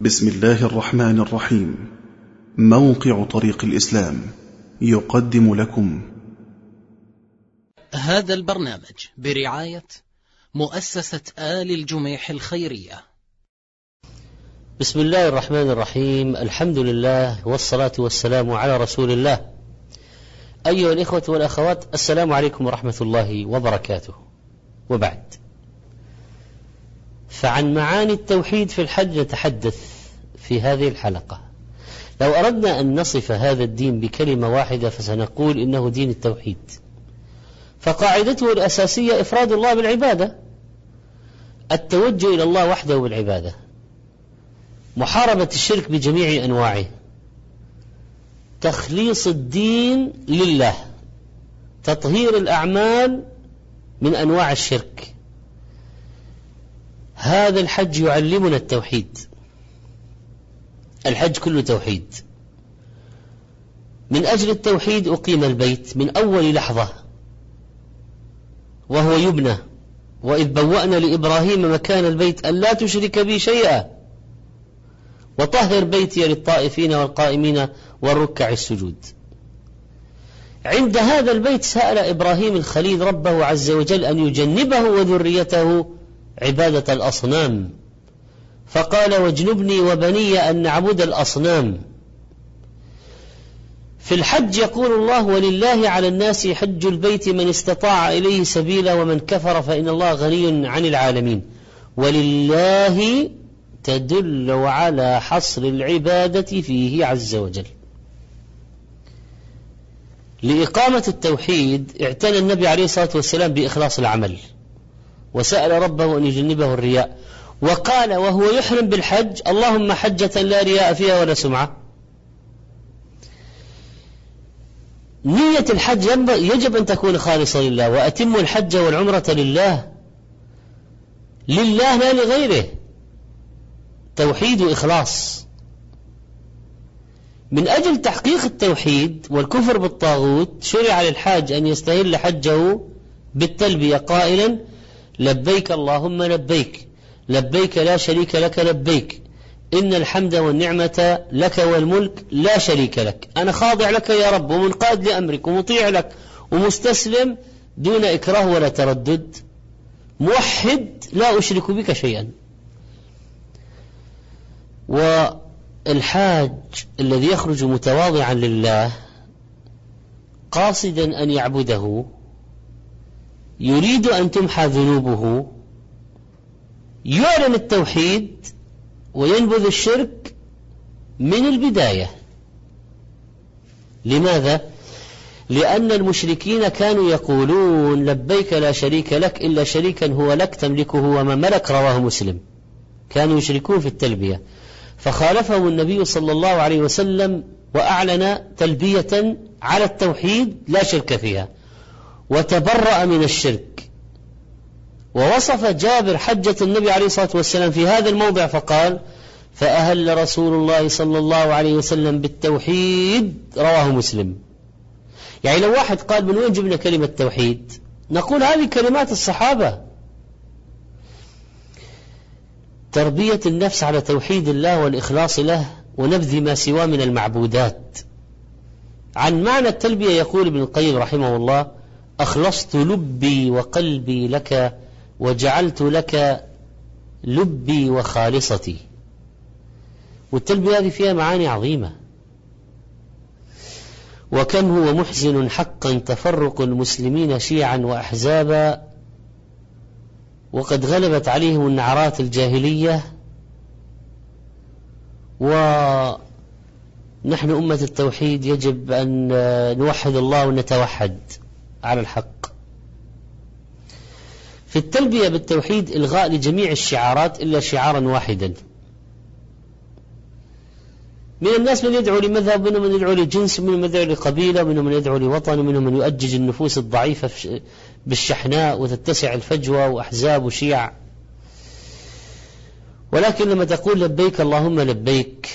بسم الله الرحمن الرحيم. موقع طريق الإسلام يقدم لكم. هذا البرنامج برعاية مؤسسة آل الجميح الخيرية. بسم الله الرحمن الرحيم. الحمد لله والصلاة والسلام على رسول الله. أيها الإخوة والأخوات السلام عليكم ورحمة الله وبركاته. وبعد. فعن معاني التوحيد في الحج نتحدث في هذه الحلقة. لو أردنا أن نصف هذا الدين بكلمة واحدة فسنقول إنه دين التوحيد. فقاعدته الأساسية إفراد الله بالعبادة. التوجه إلى الله وحده بالعبادة. محاربة الشرك بجميع أنواعه. تخليص الدين لله. تطهير الأعمال من أنواع الشرك. هذا الحج يعلمنا التوحيد. الحج كله توحيد. من أجل التوحيد أقيم البيت من أول لحظة وهو يبنى. وإذ بوأنا لإبراهيم مكان البيت أن لا تشرك بي شيئا. وطهر بيتي للطائفين والقائمين والركع السجود. عند هذا البيت سأل إبراهيم الخليل ربه عز وجل أن يجنبه وذريته عبادة الأصنام. فقال واجنبني وبني أن نعبد الأصنام. في الحج يقول الله ولله على الناس حج البيت من استطاع إليه سبيلا ومن كفر فإن الله غني عن العالمين. ولله تدل على حصر العبادة فيه عز وجل. لإقامة التوحيد اعتنى النبي عليه الصلاة والسلام بإخلاص العمل. وسأل ربه أن يجنبه الرياء. وقال وهو يحرم بالحج اللهم حجة لا رياء فيها ولا سمعة. نية الحج يجب أن تكون خالصة لله وأتم الحج والعمرة لله. لله لا لغيره. توحيد وإخلاص. من أجل تحقيق التوحيد والكفر بالطاغوت شرع للحاج أن يستهل حجه بالتلبية قائلا لبيك اللهم لبيك. لبيك لا شريك لك لبيك. إن الحمد والنعمة لك والملك لا شريك لك. أنا خاضع لك يا رب ومنقاد لأمرك ومطيع لك ومستسلم دون إكراه ولا تردد. موحد لا أشرك بك شيئا. والحاج الذي يخرج متواضعا لله قاصدا أن يعبده يريد أن تمحى ذنوبه يعلن التوحيد وينبذ الشرك من البداية. لماذا؟ لأن المشركين كانوا يقولون لبيك لا شريك لك إلا شريكا هو لك تملكه وما ملك رواه مسلم. كانوا يشركون في التلبية. فخالفهم النبي صلى الله عليه وسلم وأعلن تلبية على التوحيد لا شرك فيها. وتبرأ من الشرك. ووصف جابر حجة النبي عليه الصلاة والسلام في هذا الموضع فقال فأهل رسول الله صلى الله عليه وسلم بالتوحيد رواه مسلم. يعني لو واحد قال من وين جبنا كلمة توحيد؟ نقول هذه كلمات الصحابة. تربية النفس على توحيد الله والإخلاص له ونبذ ما سواه من المعبودات. عن معنى التلبية يقول ابن القيم رحمه الله أخلصت لبي وقلبي لك وجعلت لك لبي وخالصتي. والتلبية هذه فيها معاني عظيمة. وكم هو محزن حقا تفرق المسلمين شيعا وأحزابا. وقد غلبت عليهم النعرات الجاهلية. ونحن أمة التوحيد يجب أن نوحد الله ونتوحد. على الحق. في التلبية بالتوحيد إلغاء لجميع الشعارات إلا شعارا واحدا. من الناس من يدعو لمذهب ومنهم من يدعو لجنس ومنهم من يدعو لقبيلة ومنهم من يدعو لوطن ومنهم من يؤجج النفوس الضعيفة بالشحناء وتتسع الفجوة وأحزاب وشيع. ولكن لما تقول لبيك اللهم لبيك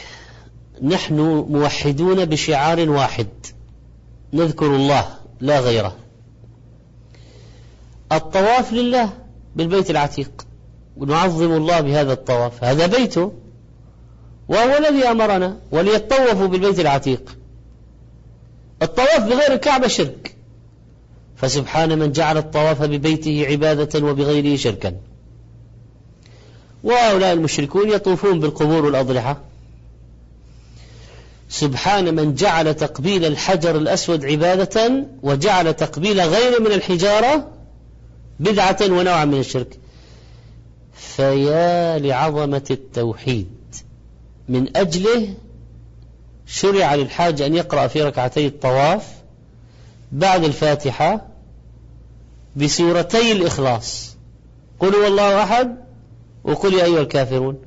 نحن موحدون بشعار واحد. نذكر الله لا غيره. الطواف لله بالبيت العتيق. ونعظم الله بهذا الطواف. هذا بيته وهو الذي أمرنا وليطوفوا بالبيت العتيق. الطواف بغير الكعبة شرك. فسبحان من جعل الطواف ببيته عبادة وبغيره شركا. وهؤلاء المشركون يطوفون بالقبور والأضرحة سبحان من جعل تقبيل الحجر الأسود عبادة وجعل تقبيل غير من الحجارة بدعة ونوعا من الشرك. فيا لعظمة التوحيد. من أجله شرع للحاج أن يقرأ في ركعتي الطواف بعد الفاتحة بسورتي الإخلاص. قل هو الله أحد وقل يا أيها الكافرون.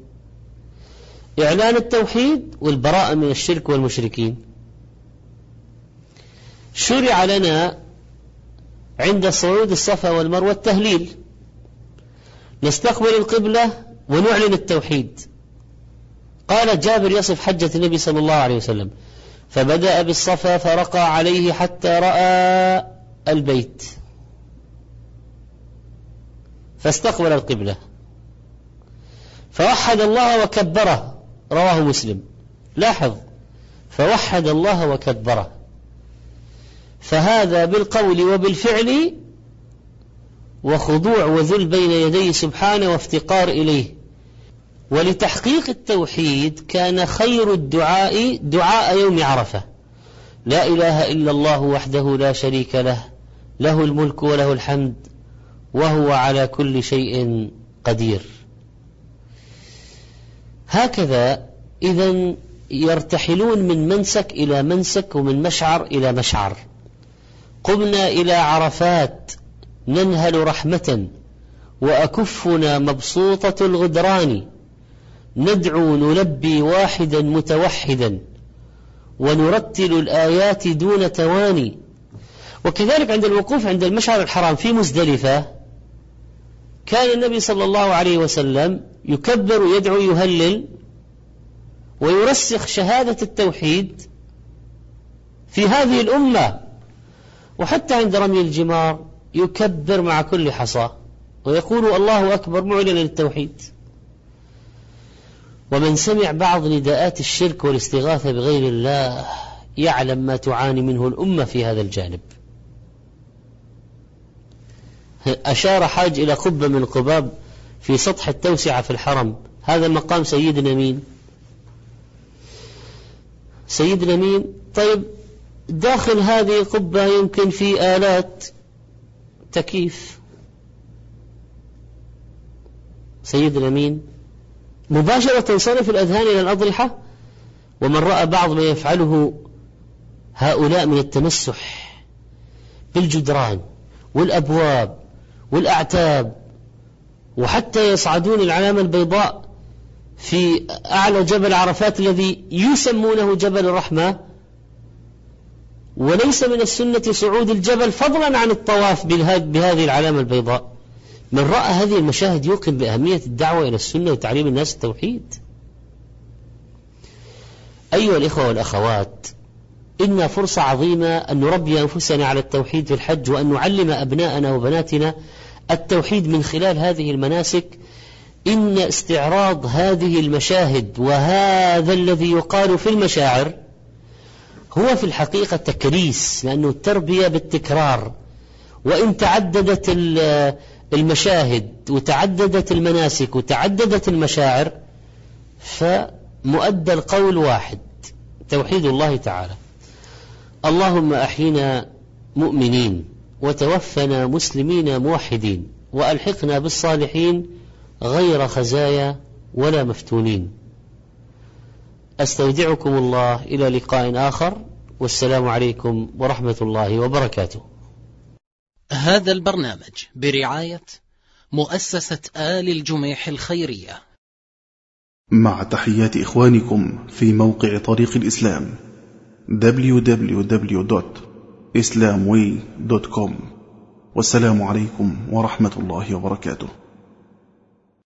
إعلان التوحيد والبراءة من الشرك والمشركين. شرع لنا عند صعود الصفا والمروة التهليل. نستقبل القبلة ونعلن التوحيد. قال جابر يصف حجة النبي صلى الله عليه وسلم فبدأ بالصفا فرقى عليه حتى رأى البيت. فاستقبل القبلة. فوحد الله وكبره رواه مسلم. لاحظ. فوحد الله وكبره. فهذا بالقول وبالفعل وخضوع وذل بين يديه سبحانه وافتقار إليه. ولتحقيق التوحيد كان خير الدعاء دعاء يوم عرفة. لا إله إلا الله وحده لا شريك له له الملك وله الحمد وهو على كل شيء قدير. هكذا إذا يرتحلون من منسك إلى منسك ومن مشعر إلى مشعر. قمنا إلى عرفات ننهل رحمة وأكفنا مبسوطة الغدران. ندعو نلبي واحدا متوحدا ونرتل الآيات دون تواني. وكذلك عند الوقوف عند المشعر الحرام في مزدلفة كان النبي صلى الله عليه وسلم يكبر يدعو يهلل ويرسخ شهادة التوحيد في هذه الأمة. وحتى عند رمي الجمار يكبر مع كل حصى ويقول الله أكبر معلنا للتوحيد. ومن سمع بعض نداءات الشرك والاستغاثة بغير الله يعلم ما تعاني منه الأمة في هذا الجانب. أشار حاج إلى قبة من القباب في سطح التوسعة في الحرم. هذا مقام سيدنا مين؟ سيدنا مين؟ طيب داخل هذه القبة يمكن في آلات تكييف. سيدنا مين مباشرة تنصرف الأذهان إلى الأضرحة ومن رأى بعض ما يفعله هؤلاء من التمسح بالجدران والأبواب والأعتاب وحتى يصعدون العلامة البيضاء في أعلى جبل عرفات الذي يسمونه جبل الرحمة. وليس من السنة صعود الجبل فضلا عن الطواف بهذه العلامة البيضاء. من رأى هذه المشاهد يوقن بأهمية الدعوة إلى السنة وتعليم الناس التوحيد. أيها الإخوة والأخوات إن فرصة عظيمة أن نربي أنفسنا على التوحيد في الحج وأن نعلم أبناءنا وبناتنا التوحيد من خلال هذه المناسك. إن استعراض هذه المشاهد وهذا الذي يقال في المشاعر هو في الحقيقة تكريس لأنه التربية بالتكرار. وإن تعددت المشاهد وتعددت المناسك وتعددت المشاعر فمؤدى القول واحد توحيد الله تعالى. اللهم أحينا مؤمنين وتوفنا مسلمين موحدين وألحقنا بالصالحين غير خزايا ولا مفتونين. أستودعكم الله إلى لقاء آخر والسلام عليكم ورحمة الله وبركاته. هذا البرنامج برعاية مؤسسة آل الجميح الخيرية. مع تحيات إخوانكم في موقع طريق الإسلام www.islamway.com والسلام عليكم ورحمة الله وبركاته.